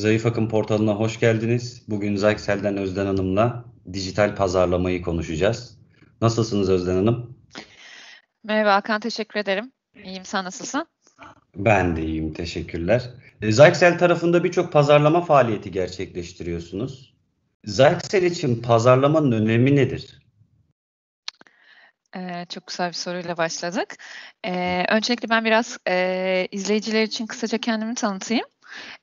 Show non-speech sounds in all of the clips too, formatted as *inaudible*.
Zayıf Akım portalına hoş geldiniz. Bugün Zyxel'den Özden Hanım'la dijital pazarlamayı konuşacağız. Nasılsınız Özden Hanım? Merhaba Hakan, teşekkür ederim. İyiyim, sen nasılsın? Ben de iyiyim, teşekkürler. E, Zyxel tarafında birçok pazarlama faaliyeti gerçekleştiriyorsunuz. Zyxel için pazarlamanın önemi nedir? Ee, çok güzel bir soruyla başladık. Ee, öncelikle ben biraz e, izleyiciler için kısaca kendimi tanıtayım.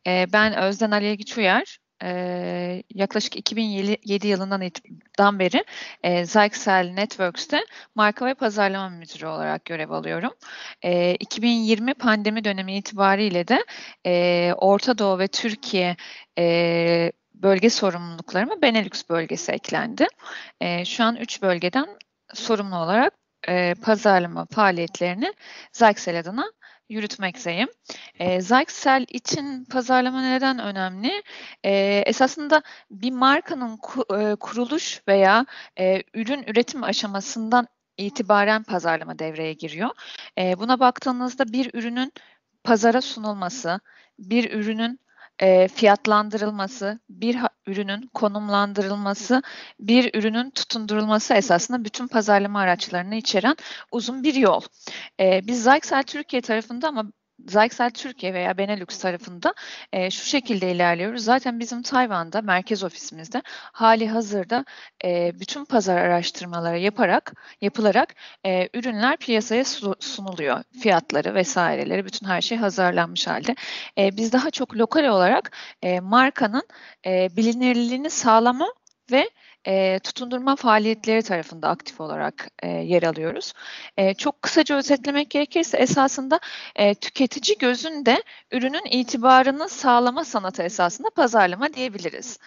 E, ben Özden Aliye Güçüyer. E, yaklaşık 2007 yılından beri e, Zyxel Networks'te marka ve pazarlama müdürü olarak görev alıyorum. E, 2020 pandemi dönemi itibariyle de e, Orta Doğu ve Türkiye e, bölge sorumluluklarıma Benelux bölgesi eklendi. E, şu an 3 bölgeden sorumlu olarak e, pazarlama faaliyetlerini Zyxel adına yürütmekteyim. E, Zyxel için pazarlama neden önemli? E, esasında bir markanın ku, e, kuruluş veya e, ürün üretim aşamasından itibaren pazarlama devreye giriyor. E, buna baktığınızda bir ürünün pazara sunulması, bir ürünün e, fiyatlandırılması, bir ürünün konumlandırılması, bir ürünün tutundurulması esasında bütün pazarlama araçlarını içeren uzun bir yol. E, biz Zyxel Türkiye tarafında ama Zyxel Türkiye veya Benelux tarafında e, şu şekilde ilerliyoruz. Zaten bizim Tayvan'da merkez ofisimizde hali hazırda e, bütün pazar araştırmaları yaparak yapılarak e, ürünler piyasaya sunuluyor. Fiyatları vesaireleri bütün her şey hazırlanmış halde. E, biz daha çok lokal olarak e, markanın e, bilinirliğini sağlama ve e, tutundurma faaliyetleri tarafında aktif olarak e, yer alıyoruz. E, çok kısaca özetlemek gerekirse esasında e, tüketici gözünde ürünün itibarını sağlama sanatı esasında pazarlama diyebiliriz.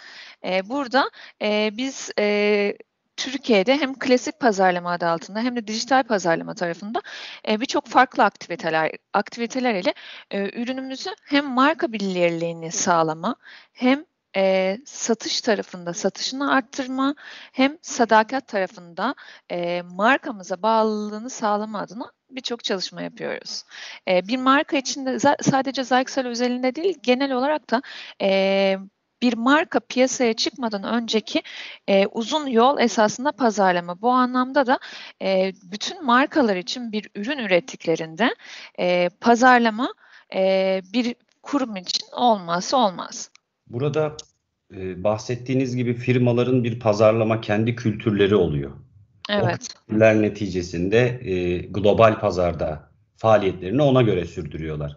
E, burada e, biz e, Türkiye'de hem klasik pazarlama adı altında hem de dijital pazarlama tarafında e, birçok farklı aktiviteler aktiviteler ile e, ürünümüzü hem marka bilinirliğini sağlama hem e, satış tarafında satışını arttırma hem sadakat tarafında e, markamıza bağlılığını sağlama adına birçok çalışma yapıyoruz. E, bir marka içinde sadece Zyxel özelinde değil genel olarak da e, bir marka piyasaya çıkmadan önceki e, uzun yol esasında pazarlama. Bu anlamda da e, bütün markalar için bir ürün ürettiklerinde e, pazarlama e, bir kurum için olmazsa olmaz. Burada e, bahsettiğiniz gibi firmaların bir pazarlama kendi kültürleri oluyor. Evet. O kültürler neticesinde e, global pazarda faaliyetlerini ona göre sürdürüyorlar.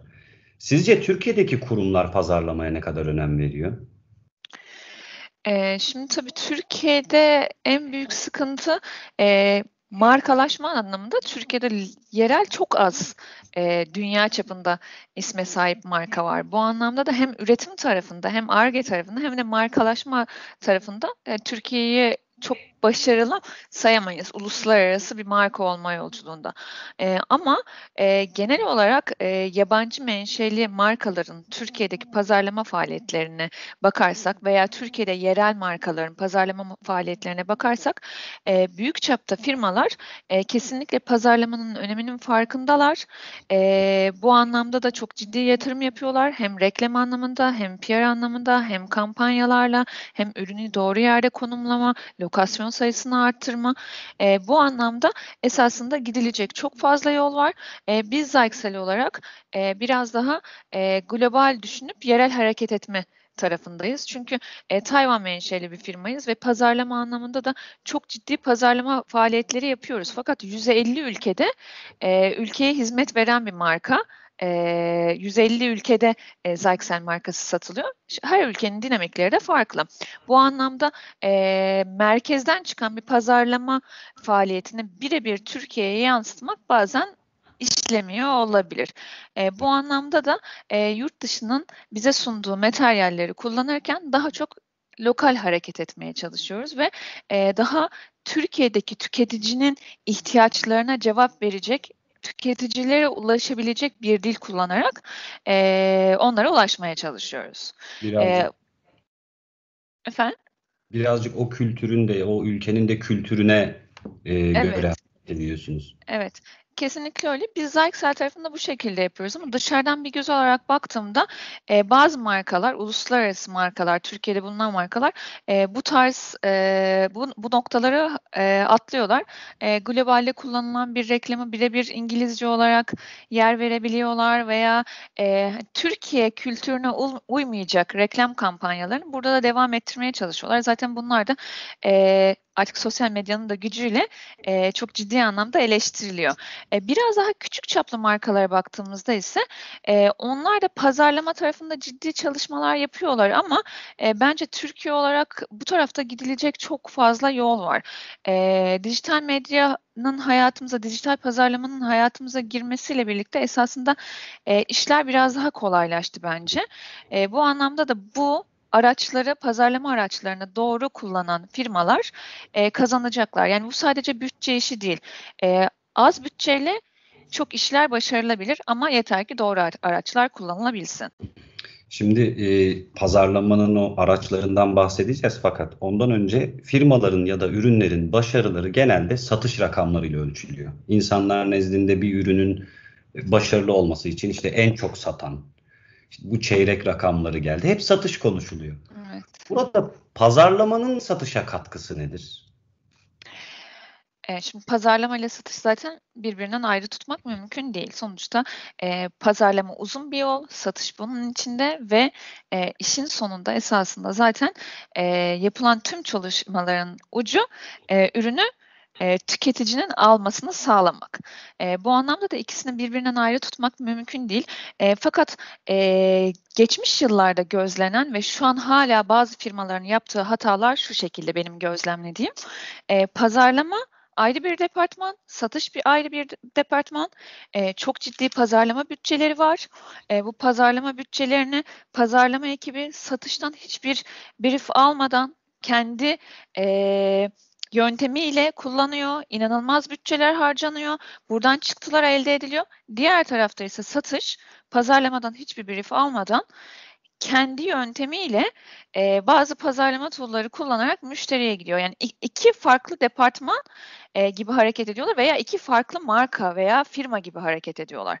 Sizce Türkiye'deki kurumlar pazarlamaya ne kadar önem veriyor? Ee, şimdi tabii Türkiye'de en büyük sıkıntı e, markalaşma anlamında Türkiye'de yerel çok az e, dünya çapında isme sahip marka var. Bu anlamda da hem üretim tarafında hem ARGE tarafında hem de markalaşma tarafında e, Türkiye'yi çok başarılı sayamayız uluslararası bir marka olma yolculuğunda. E, ama e, genel olarak e, yabancı menşeli markaların Türkiye'deki pazarlama faaliyetlerine bakarsak veya Türkiye'de yerel markaların pazarlama faaliyetlerine bakarsak e, büyük çapta firmalar e, kesinlikle pazarlamanın öneminin farkındalar. E, bu anlamda da çok ciddi yatırım yapıyorlar. Hem reklam anlamında hem PR anlamında hem kampanyalarla hem ürünü doğru yerde konumlama, lokasyon sayısını arttırma. E, bu anlamda esasında gidilecek çok fazla yol var. E, biz Zyxel olarak e, biraz daha e, global düşünüp yerel hareket etme tarafındayız. Çünkü e, Tayvan menşeli bir firmayız ve pazarlama anlamında da çok ciddi pazarlama faaliyetleri yapıyoruz. Fakat 150 ülkede e, ülkeye hizmet veren bir marka e, 150 ülkede e, Zyxel markası satılıyor. Her ülkenin dinamikleri de farklı. Bu anlamda e, merkezden çıkan bir pazarlama faaliyetini birebir Türkiye'ye yansıtmak bazen işlemiyor olabilir. E, bu anlamda da e, yurt dışının bize sunduğu materyalleri kullanırken daha çok lokal hareket etmeye çalışıyoruz ve e, daha Türkiye'deki tüketicinin ihtiyaçlarına cevap verecek tüketicilere ulaşabilecek bir dil kullanarak e, onlara ulaşmaya çalışıyoruz. Birazcık, e, efendim? Birazcık o kültürün de, o ülkenin de kültürüne e, evet. göre ediyorsunuz. Evet. Kesinlikle öyle. Biz Zyxel tarafında bu şekilde yapıyoruz ama dışarıdan bir göz olarak baktığımda e, bazı markalar, uluslararası markalar, Türkiye'de bulunan markalar e, bu tarz e, bu, bu noktaları e, atlıyorlar. E, globalde kullanılan bir reklamı birebir İngilizce olarak yer verebiliyorlar veya e, Türkiye kültürüne uymayacak reklam kampanyalarını burada da devam ettirmeye çalışıyorlar. Zaten bunlar da e, artık sosyal medyanın da gücüyle e, çok ciddi anlamda eleştiriliyor. E, biraz daha küçük çaplı markalara baktığımızda ise e, onlar da pazarlama tarafında ciddi çalışmalar yapıyorlar ama e, bence Türkiye olarak bu tarafta gidilecek çok fazla yol var. E, dijital medyanın hayatımıza, dijital pazarlamanın hayatımıza girmesiyle birlikte esasında e, işler biraz daha kolaylaştı bence. E, bu anlamda da bu araçları, pazarlama araçlarını doğru kullanan firmalar e, kazanacaklar. Yani bu sadece bütçe işi değil. E, az bütçeyle çok işler başarılabilir ama yeter ki doğru araçlar kullanılabilsin. Şimdi e, pazarlamanın o araçlarından bahsedeceğiz fakat ondan önce firmaların ya da ürünlerin başarıları genelde satış rakamlarıyla ölçülüyor. İnsanlar nezdinde bir ürünün başarılı olması için işte en çok satan, işte bu çeyrek rakamları geldi. Hep satış konuşuluyor. Evet. Burada pazarlamanın satışa katkısı nedir? E, şimdi pazarlama ile satış zaten birbirinden ayrı tutmak mümkün değil. Sonuçta e, pazarlama uzun bir yol, satış bunun içinde ve e, işin sonunda esasında zaten e, yapılan tüm çalışmaların ucu e, ürünü e, tüketicinin almasını sağlamak. E, bu anlamda da ikisini birbirinden ayrı tutmak mümkün değil. E, fakat e, geçmiş yıllarda gözlenen ve şu an hala bazı firmaların yaptığı hatalar şu şekilde benim gözlemlediğim. E, pazarlama ayrı bir departman, satış bir ayrı bir departman. E, çok ciddi pazarlama bütçeleri var. E, bu pazarlama bütçelerini pazarlama ekibi satıştan hiçbir brief almadan kendi e, yöntemiyle kullanıyor. İnanılmaz bütçeler harcanıyor. Buradan çıktılar elde ediliyor. Diğer tarafta ise satış pazarlamadan hiçbir brief almadan kendi yöntemiyle e, bazı pazarlama tool'ları kullanarak müşteriye gidiyor. Yani iki farklı departman e, gibi hareket ediyorlar veya iki farklı marka veya firma gibi hareket ediyorlar.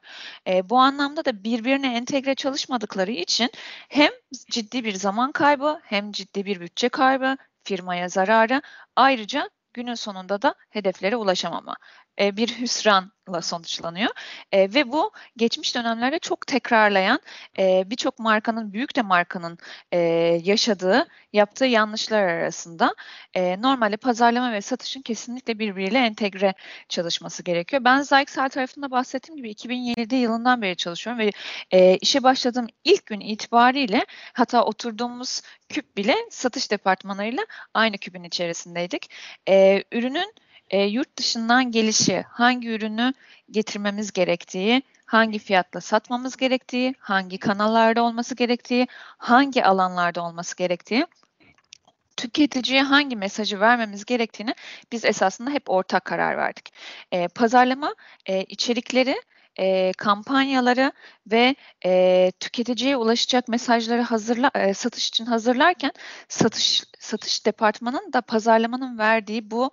E, bu anlamda da birbirine entegre çalışmadıkları için hem ciddi bir zaman kaybı hem ciddi bir bütçe kaybı firmaya zararı. Ayrıca günün sonunda da hedeflere ulaşamama e, bir hüsranla sonuçlanıyor. E, ve bu geçmiş dönemlerde çok tekrarlayan e, birçok markanın, büyük de markanın e, yaşadığı, yaptığı yanlışlar arasında e, normalde pazarlama ve satışın kesinlikle birbiriyle entegre çalışması gerekiyor. Ben Zyxel tarafında bahsettiğim gibi 2007 yılından beri çalışıyorum ve e, işe başladığım ilk gün itibariyle hatta oturduğumuz küp bile satış departmanıyla aynı küpün içerisindeydik. E, ürünün e, yurt dışından gelişi, hangi ürünü getirmemiz gerektiği, hangi fiyatla satmamız gerektiği, hangi kanallarda olması gerektiği, hangi alanlarda olması gerektiği tüketiciye hangi mesajı vermemiz gerektiğini biz esasında hep ortak karar verdik. E, pazarlama e, içerikleri e, kampanyaları ve e, tüketiciye ulaşacak mesajları hazırla e, satış için hazırlarken satış satış departmanının da pazarlamanın verdiği bu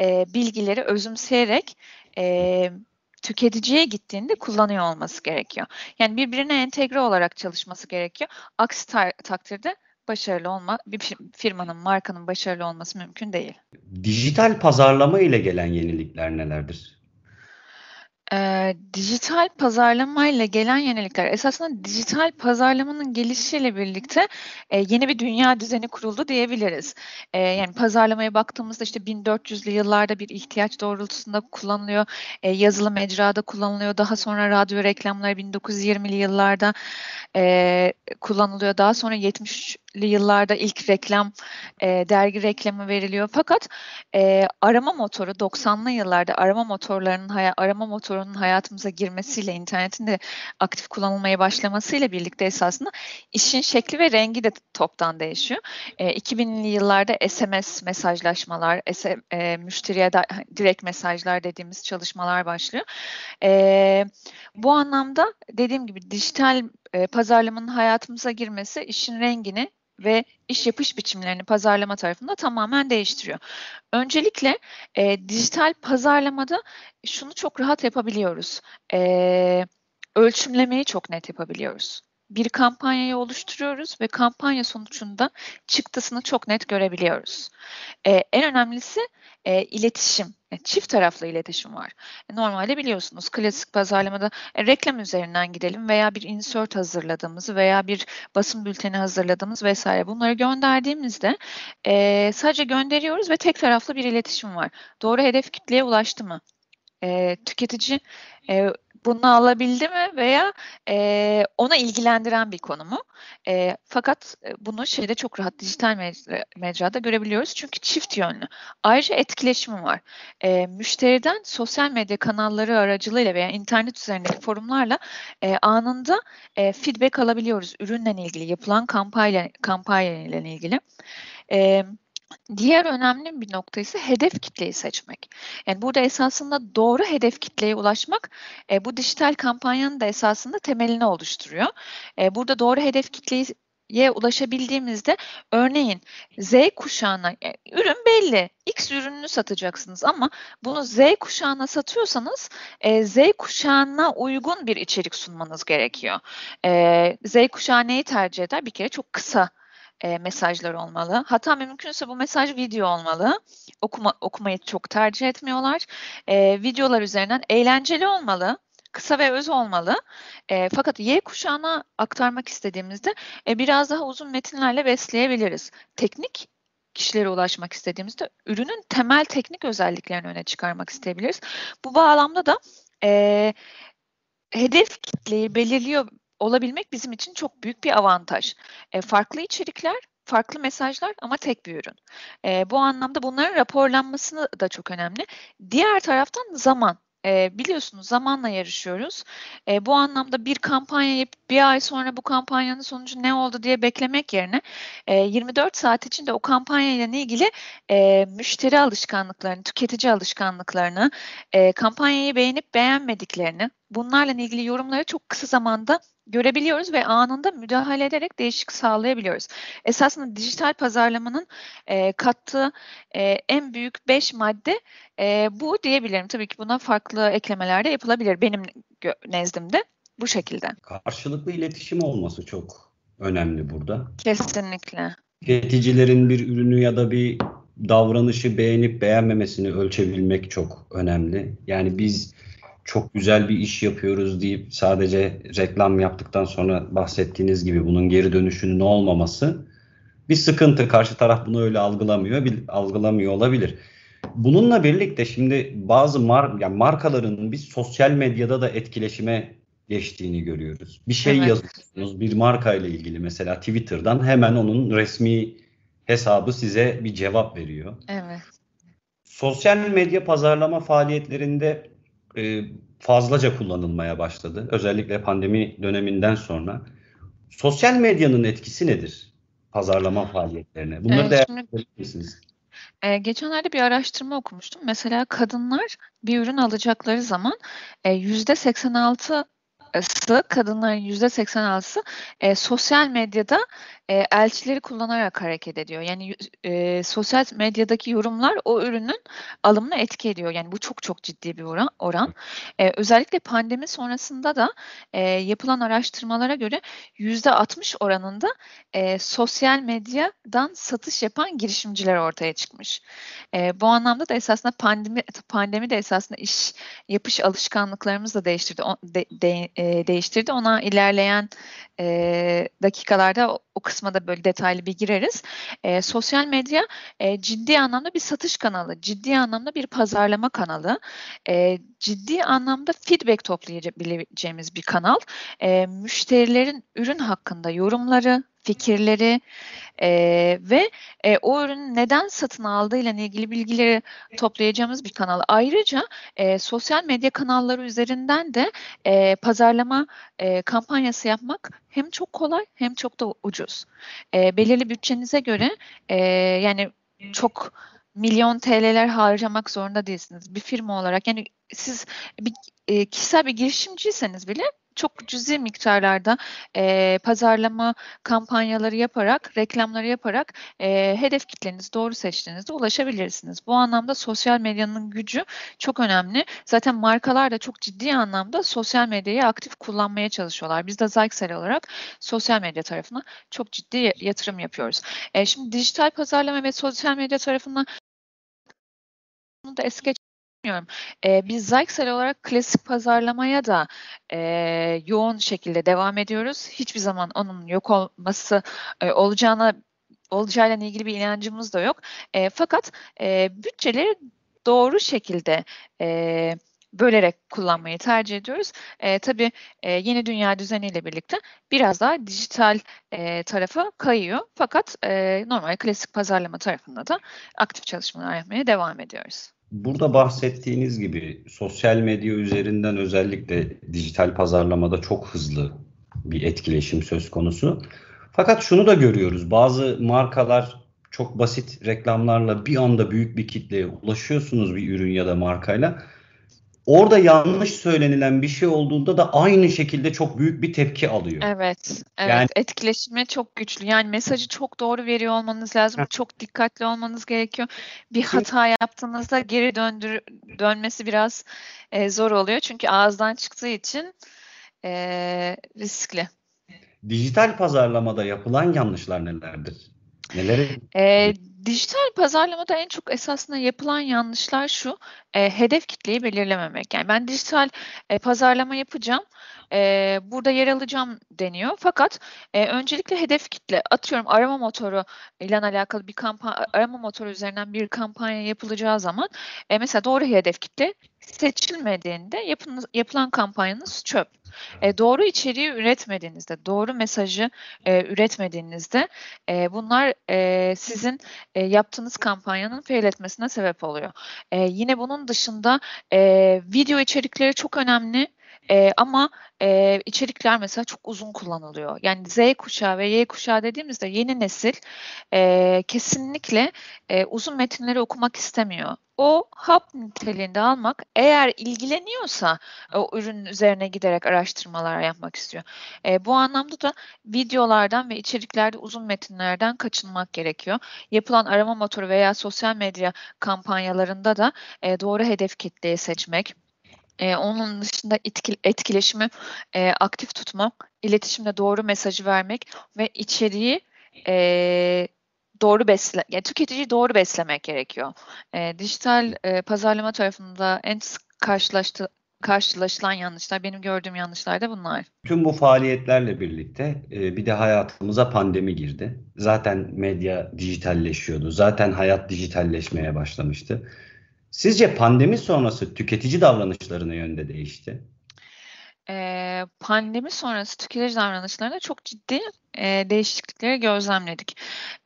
e, bilgileri özümseyerek e, tüketiciye gittiğinde kullanıyor olması gerekiyor. Yani birbirine entegre olarak çalışması gerekiyor. Aksi ta- takdirde başarılı olma, bir firmanın, markanın başarılı olması mümkün değil. Dijital pazarlama ile gelen yenilikler nelerdir? Eee, dijital pazarlamayla gelen yenilikler esasında dijital pazarlamanın gelişiyle birlikte eee, yeni bir dünya düzeni kuruldu diyebiliriz. Eee, yani pazarlamaya baktığımızda işte 1400'lü yıllarda bir ihtiyaç doğrultusunda kullanılıyor. Eee, yazılı mecrada kullanılıyor. Daha sonra radyo reklamları 1920'li yıllarda eee, kullanılıyor. Daha sonra 73 yıllarda ilk reklam e, dergi reklamı veriliyor. Fakat e, arama motoru 90'lı yıllarda arama motorlarının arama motorunun hayatımıza girmesiyle internetin de aktif kullanılmaya başlamasıyla birlikte esasında işin şekli ve rengi de toptan değişiyor. E, 2000'li yıllarda SMS mesajlaşmalar, SM, e, müşteriye da, direkt mesajlar dediğimiz çalışmalar başlıyor. E, bu anlamda dediğim gibi dijital e, pazarlamanın hayatımıza girmesi işin rengini ve iş yapış biçimlerini pazarlama tarafında tamamen değiştiriyor. Öncelikle e, dijital pazarlamada şunu çok rahat yapabiliyoruz. E, ölçümlemeyi çok net yapabiliyoruz bir kampanyayı oluşturuyoruz ve kampanya sonucunda çıktısını çok net görebiliyoruz. Ee, en önemlisi e, iletişim, yani çift taraflı iletişim var. E, normalde biliyorsunuz klasik pazarlamada e, reklam üzerinden gidelim veya bir insert hazırladığımızı veya bir basın bülteni hazırladığımız vesaire bunları gönderdiğimizde e, sadece gönderiyoruz ve tek taraflı bir iletişim var. Doğru hedef kitleye ulaştı mı? E, tüketici e, bunu alabildi mi veya e, ona ilgilendiren bir konu mu? E, fakat bunu şeyde çok rahat dijital mecra, mecrada görebiliyoruz çünkü çift yönlü. Ayrıca etkileşimi var. E, müşteriden sosyal medya kanalları aracılığıyla veya internet üzerindeki forumlarla e, anında e, feedback alabiliyoruz ürünle ilgili, yapılan kampanya kampanya ile ilgili. E, Diğer önemli bir nokta ise hedef kitleyi seçmek. Yani burada esasında doğru hedef kitleye ulaşmak e, bu dijital kampanyanın da esasında temelini oluşturuyor. E, burada doğru hedef kitleye ulaşabildiğimizde örneğin Z kuşağına e, ürün belli. X ürününü satacaksınız ama bunu Z kuşağına satıyorsanız e, Z kuşağına uygun bir içerik sunmanız gerekiyor. E, Z kuşağı neyi tercih eder? Bir kere çok kısa e, mesajlar olmalı. Hatta mümkünse bu mesaj video olmalı. Okuma, okumayı çok tercih etmiyorlar. E, videolar üzerinden eğlenceli olmalı kısa ve öz olmalı. E, fakat Y kuşağına aktarmak istediğimizde e, biraz daha uzun metinlerle besleyebiliriz. Teknik kişilere ulaşmak istediğimizde ürünün temel teknik özelliklerini öne çıkarmak isteyebiliriz. Bu bağlamda da e, hedef kitleyi belirliyor olabilmek bizim için çok büyük bir avantaj. E, farklı içerikler, farklı mesajlar ama tek bir ürün. E, bu anlamda bunların raporlanması da çok önemli. Diğer taraftan zaman. E, biliyorsunuz zamanla yarışıyoruz. E, bu anlamda bir kampanya yapıp bir ay sonra bu kampanyanın sonucu ne oldu diye beklemek yerine e, 24 saat içinde o kampanyayla ilgili e, müşteri alışkanlıklarını, tüketici alışkanlıklarını, e, kampanyayı beğenip beğenmediklerini, bunlarla ilgili yorumları çok kısa zamanda görebiliyoruz ve anında müdahale ederek değişik sağlayabiliyoruz. Esasında dijital pazarlamanın e, kattığı e, en büyük beş madde e, bu diyebilirim. Tabii ki buna farklı eklemeler de yapılabilir benim nezdimde bu şekilde. Karşılıklı iletişim olması çok önemli burada. Kesinlikle. Tüketicilerin bir ürünü ya da bir davranışı beğenip beğenmemesini ölçebilmek çok önemli. Yani biz çok güzel bir iş yapıyoruz deyip sadece reklam yaptıktan sonra bahsettiğiniz gibi bunun geri dönüşünün olmaması bir sıkıntı. Karşı taraf bunu öyle algılamıyor, bir, algılamıyor olabilir. Bununla birlikte şimdi bazı mar yani markaların biz sosyal medyada da etkileşime geçtiğini görüyoruz. Bir şey evet. yazıyorsunuz bir marka ile ilgili mesela Twitter'dan hemen onun resmi hesabı size bir cevap veriyor. Evet. Sosyal medya pazarlama faaliyetlerinde e, fazlaca kullanılmaya başladı. Özellikle pandemi döneminden sonra. Sosyal medyanın etkisi nedir pazarlama faaliyetlerine? Bunları evet, değerlendirebilir misiniz? E, geçenlerde bir araştırma okumuştum. Mesela kadınlar bir ürün alacakları zaman e, %86 kadınların %86'sı e, sosyal medyada e, elçileri kullanarak hareket ediyor. Yani e, sosyal medyadaki yorumlar o ürünün alımına etki ediyor. Yani bu çok çok ciddi bir oran. oran. E, özellikle pandemi sonrasında da e, yapılan araştırmalara göre %60 oranında e, sosyal medyadan satış yapan girişimciler ortaya çıkmış. E, bu anlamda da esasında pandemi pandemi de esasında iş yapış alışkanlıklarımızı da değiştirdi. O, de, de, e, değiştirdi. Ona ilerleyen e, dakikalarda o, o kısma da böyle detaylı bir gireriz. E, sosyal medya e, ciddi anlamda bir satış kanalı, ciddi anlamda bir pazarlama kanalı, e, ciddi anlamda feedback toplayabileceğimiz bir kanal. E, müşterilerin ürün hakkında yorumları, fikirleri e, ve e, o ürünü neden satın aldığı ile ilgili bilgileri toplayacağımız bir kanal. Ayrıca e, sosyal medya kanalları üzerinden de e, pazarlama e, kampanyası yapmak hem çok kolay hem çok da ucuz. E, belirli bütçenize göre e, yani çok milyon TL'ler harcamak zorunda değilsiniz. Bir firma olarak yani siz bir e, kişisel bir girişimciyseniz bile çok cüzi miktarlarda e, pazarlama kampanyaları yaparak, reklamları yaparak e, hedef kitlenizi doğru seçtiğinizde ulaşabilirsiniz. Bu anlamda sosyal medyanın gücü çok önemli. Zaten markalar da çok ciddi anlamda sosyal medyayı aktif kullanmaya çalışıyorlar. Biz de Zyxel olarak sosyal medya tarafına çok ciddi yatırım yapıyoruz. E, şimdi dijital pazarlama ve sosyal medya tarafından bunu da es geçmiyorum. E, biz Zyxel olarak klasik pazarlamaya da e, yoğun şekilde devam ediyoruz. Hiçbir zaman onun yok olması e, olacağına olacağıyla ilgili bir inancımız da yok. E, fakat e, bütçeleri doğru şekilde e, bölerek kullanmayı tercih ediyoruz. E, tabii e, yeni dünya düzeniyle birlikte biraz daha dijital e, tarafa kayıyor. Fakat e, normal klasik pazarlama tarafında da aktif çalışmalar yapmaya devam ediyoruz. Burada bahsettiğiniz gibi sosyal medya üzerinden özellikle dijital pazarlamada çok hızlı bir etkileşim söz konusu. Fakat şunu da görüyoruz. Bazı markalar çok basit reklamlarla bir anda büyük bir kitleye ulaşıyorsunuz bir ürün ya da markayla orada yanlış söylenilen bir şey olduğunda da aynı şekilde çok büyük bir tepki alıyor. Evet, evet. Yani, etkileşimi çok güçlü. Yani mesajı çok doğru veriyor olmanız lazım. Heh. Çok dikkatli olmanız gerekiyor. Bir hata yaptığınızda geri döndür dönmesi biraz e, zor oluyor. Çünkü ağızdan çıktığı için e, riskli. Dijital pazarlamada yapılan yanlışlar nelerdir? Neleri? E, dijital pazarlamada en çok esasında yapılan yanlışlar şu, e, hedef kitleyi belirlememek. Yani ben dijital e, pazarlama yapacağım, e, burada yer alacağım deniyor. Fakat e, öncelikle hedef kitle, atıyorum arama motoru ile alakalı bir kampanya, arama motoru üzerinden bir kampanya yapılacağı zaman e, mesela doğru hedef kitle seçilmediğinde yapın, yapılan kampanyanız çöp. E, doğru içeriği üretmediğinizde, doğru mesajı e, üretmediğinizde e, bunlar e, sizin e, yaptığınız kampanyanın fail etmesine sebep oluyor. E, yine bunun dışında e, video içerikleri çok önemli. E, ama e, içerikler mesela çok uzun kullanılıyor. Yani Z kuşağı ve Y kuşağı dediğimizde yeni nesil e, kesinlikle e, uzun metinleri okumak istemiyor. O hap niteliğinde almak eğer ilgileniyorsa o ürünün üzerine giderek araştırmalar yapmak istiyor. E, bu anlamda da videolardan ve içeriklerde uzun metinlerden kaçınmak gerekiyor. Yapılan arama motoru veya sosyal medya kampanyalarında da e, doğru hedef kitleyi seçmek, e, onun dışında etkil, etkileşimi e, aktif tutmak, iletişimde doğru mesajı vermek ve içeriği e, doğru besle, yani tüketiciyi doğru beslemek gerekiyor. E, dijital e, pazarlama tarafında en sık karşılaştı, karşılaşılan yanlışlar, benim gördüğüm yanlışlar da bunlar. Tüm bu faaliyetlerle birlikte e, bir de hayatımıza pandemi girdi. Zaten medya dijitalleşiyordu. Zaten hayat dijitalleşmeye başlamıştı. Sizce pandemi sonrası tüketici davranışları ne yönde değişti? Ee, pandemi sonrası tüketici davranışlarında çok ciddi e, değişiklikleri gözlemledik.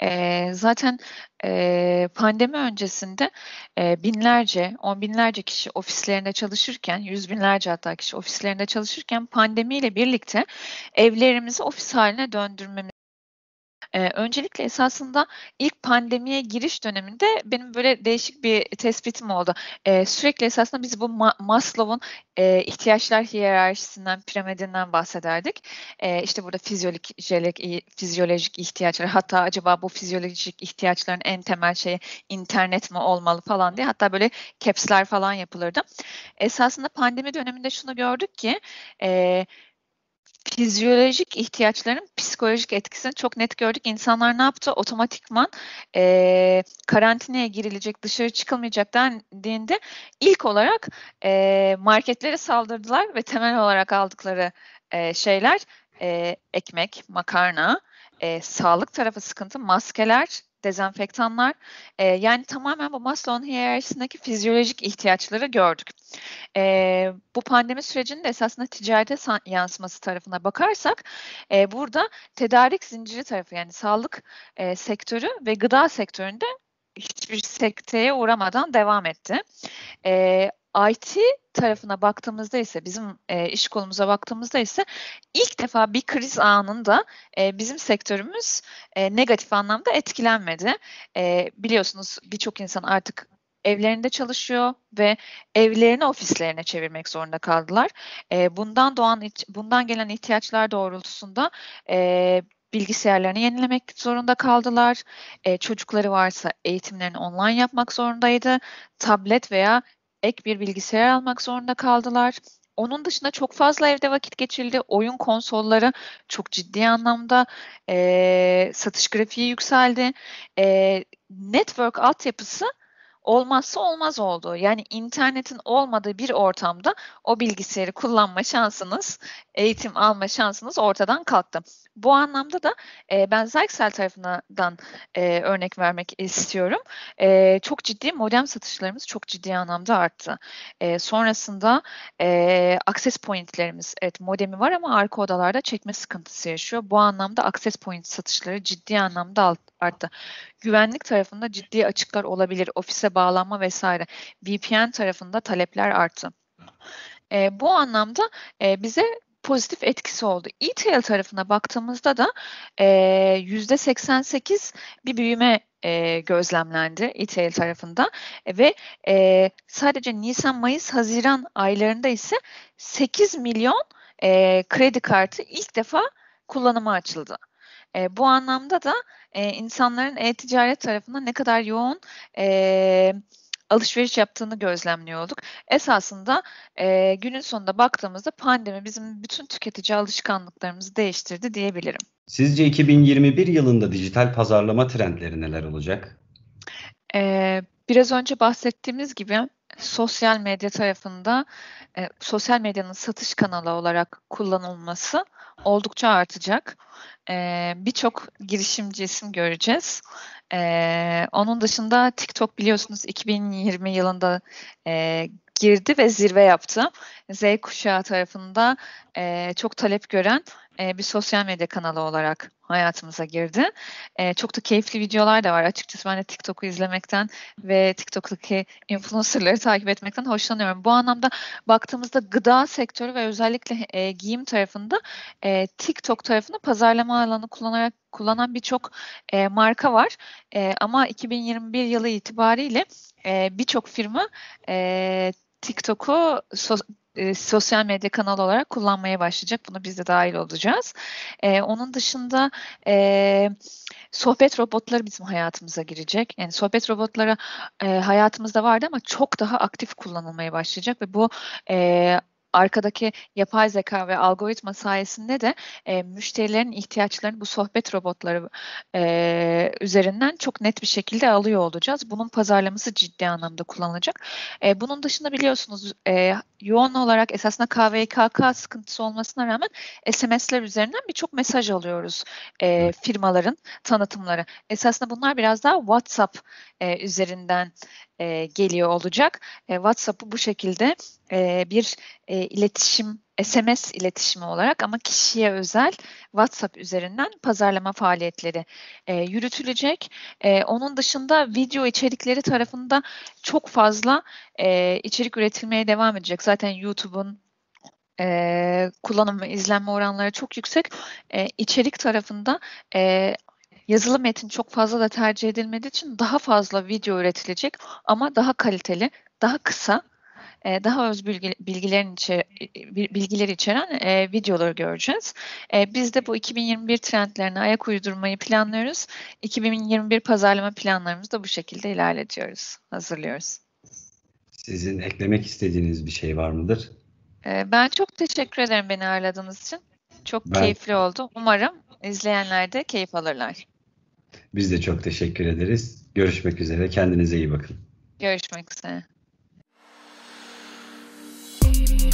E, zaten e, pandemi öncesinde e, binlerce, on binlerce kişi ofislerinde çalışırken, yüz binlerce hatta kişi ofislerinde çalışırken pandemiyle birlikte evlerimizi ofis haline döndürmemiz Eee, öncelikle esasında ilk pandemiye giriş döneminde benim böyle değişik bir tespitim oldu. Eee, sürekli esasında biz bu Ma Maslow'un eee, ihtiyaçlar hiyerarşisinden, piramidinden bahsederdik. Eee, işte burada fizyolojik, fizyolojik ihtiyaçlar, hatta acaba bu fizyolojik ihtiyaçların en temel şeyi internet mi olmalı falan diye hatta böyle caps'ler falan yapılırdı. Esasında pandemi döneminde şunu gördük ki eee fizyolojik ihtiyaçların psikolojik etkisini çok net gördük. İnsanlar ne yaptı? Otomatikman e, karantinaya girilecek, dışarı çıkılmayacak dendiğinde ilk olarak e, marketlere saldırdılar ve temel olarak aldıkları e, şeyler e, ekmek, makarna, e, sağlık tarafı sıkıntı, maskeler, dezenfektanlar. E, yani tamamen bu Maslow'un hiyerarşisindeki fizyolojik ihtiyaçları gördük. E, bu pandemi sürecinin de esasında ticarete yansıması tarafına bakarsak e, burada tedarik zinciri tarafı yani sağlık e, sektörü ve gıda sektöründe hiçbir sekteye uğramadan devam etti. E, IT tarafına baktığımızda ise bizim e, iş kolumuza baktığımızda ise ilk defa bir kriz anında e, bizim sektörümüz e, negatif anlamda etkilenmedi. E, biliyorsunuz birçok insan artık evlerinde çalışıyor ve evlerini ofislerine çevirmek zorunda kaldılar. E, bundan doğan bundan gelen ihtiyaçlar doğrultusunda e, bilgisayarlarını yenilemek zorunda kaldılar. E, çocukları varsa eğitimlerini online yapmak zorundaydı. Tablet veya ek bir bilgisayar almak zorunda kaldılar. Onun dışında çok fazla evde vakit geçirildi. Oyun konsolları çok ciddi anlamda e, satış grafiği yükseldi. E, network altyapısı olmazsa olmaz oldu. Yani internetin olmadığı bir ortamda o bilgisayarı kullanma şansınız, eğitim alma şansınız ortadan kalktı. Bu anlamda da e, ben Zyxel tarafından e, örnek vermek istiyorum. E, çok ciddi modem satışlarımız çok ciddi anlamda arttı. E, sonrasında e, access pointlerimiz, evet modemi var ama arka odalarda çekme sıkıntısı yaşıyor. Bu anlamda access point satışları ciddi anlamda arttı. Güvenlik tarafında ciddi açıklar olabilir. Ofise bağlanma vesaire. VPN tarafında talepler arttı. E, bu anlamda e, bize pozitif etkisi oldu. E-tail tarafına baktığımızda da yüzde 88 bir büyüme e, gözlemlendi e-tail tarafında e, ve e, sadece Nisan, Mayıs, Haziran aylarında ise 8 milyon e, kredi kartı ilk defa kullanıma açıldı. E, bu anlamda da e, insanların e-ticaret tarafında ne kadar yoğun e, alışveriş yaptığını gözlemliyorduk. Esasında e, günün sonunda baktığımızda pandemi bizim bütün tüketici alışkanlıklarımızı değiştirdi diyebilirim. Sizce 2021 yılında dijital pazarlama trendleri neler olacak? Ee, biraz önce bahsettiğimiz gibi sosyal medya tarafında e, sosyal medyanın satış kanalı olarak kullanılması oldukça artacak. E, Birçok girişimci isim göreceğiz. E, onun dışında TikTok biliyorsunuz 2020 yılında e, girdi ve zirve yaptı. Z kuşağı tarafında e, çok talep gören e, bir sosyal medya kanalı olarak hayatımıza girdi. E, çok da keyifli videolar da var. Açıkçası ben de TikTok'u izlemekten ve TikTok'taki influencerları *laughs* takip etmekten hoşlanıyorum. Bu anlamda baktığımızda gıda sektörü ve özellikle e, giyim tarafında TikTok tarafında pazarlama alanı kullanarak kullanan birçok marka var. Ama 2021 yılı itibariyle e, birçok firma TikTok'u e, sosyal medya kanalı olarak kullanmaya başlayacak. Buna biz de dahil olacağız. E, onun dışında e, sohbet robotları bizim hayatımıza girecek. Yani sohbet robotları e, hayatımızda vardı ama çok daha aktif kullanılmaya başlayacak ve bu e, arkadaki yapay zeka ve algoritma sayesinde de e, müşterilerin ihtiyaçlarını bu sohbet robotları e, üzerinden çok net bir şekilde alıyor olacağız. Bunun pazarlaması ciddi anlamda kullanılacak. E, bunun dışında biliyorsunuz e, yoğun olarak esasında KVKK sıkıntısı olmasına rağmen SMS'ler üzerinden birçok mesaj alıyoruz e, firmaların tanıtımları. Esasında bunlar biraz daha WhatsApp e, üzerinden e, geliyor olacak. E, WhatsApp'ı bu şekilde e, bir e, iletişim SMS iletişimi olarak ama kişiye özel WhatsApp üzerinden pazarlama faaliyetleri e, yürütülecek. E, onun dışında video içerikleri tarafında çok fazla e, içerik üretilmeye devam edecek. Zaten YouTube'un e, kullanım ve izlenme oranları çok yüksek. E, içerik tarafında e, yazılı metin çok fazla da tercih edilmediği için daha fazla video üretilecek ama daha kaliteli, daha kısa, e, daha öz bilgi, bilgilerin içer, bilgileri içeren e, videoları göreceğiz. E, biz de bu 2021 trendlerine ayak uydurmayı planlıyoruz. 2021 pazarlama planlarımızı da bu şekilde ilerletiyoruz, hazırlıyoruz. Sizin eklemek istediğiniz bir şey var mıdır? Ben çok teşekkür ederim beni ağırladığınız için. Çok ben... keyifli oldu. Umarım izleyenler de keyif alırlar. Biz de çok teşekkür ederiz. Görüşmek üzere. Kendinize iyi bakın. Görüşmek üzere. Baby,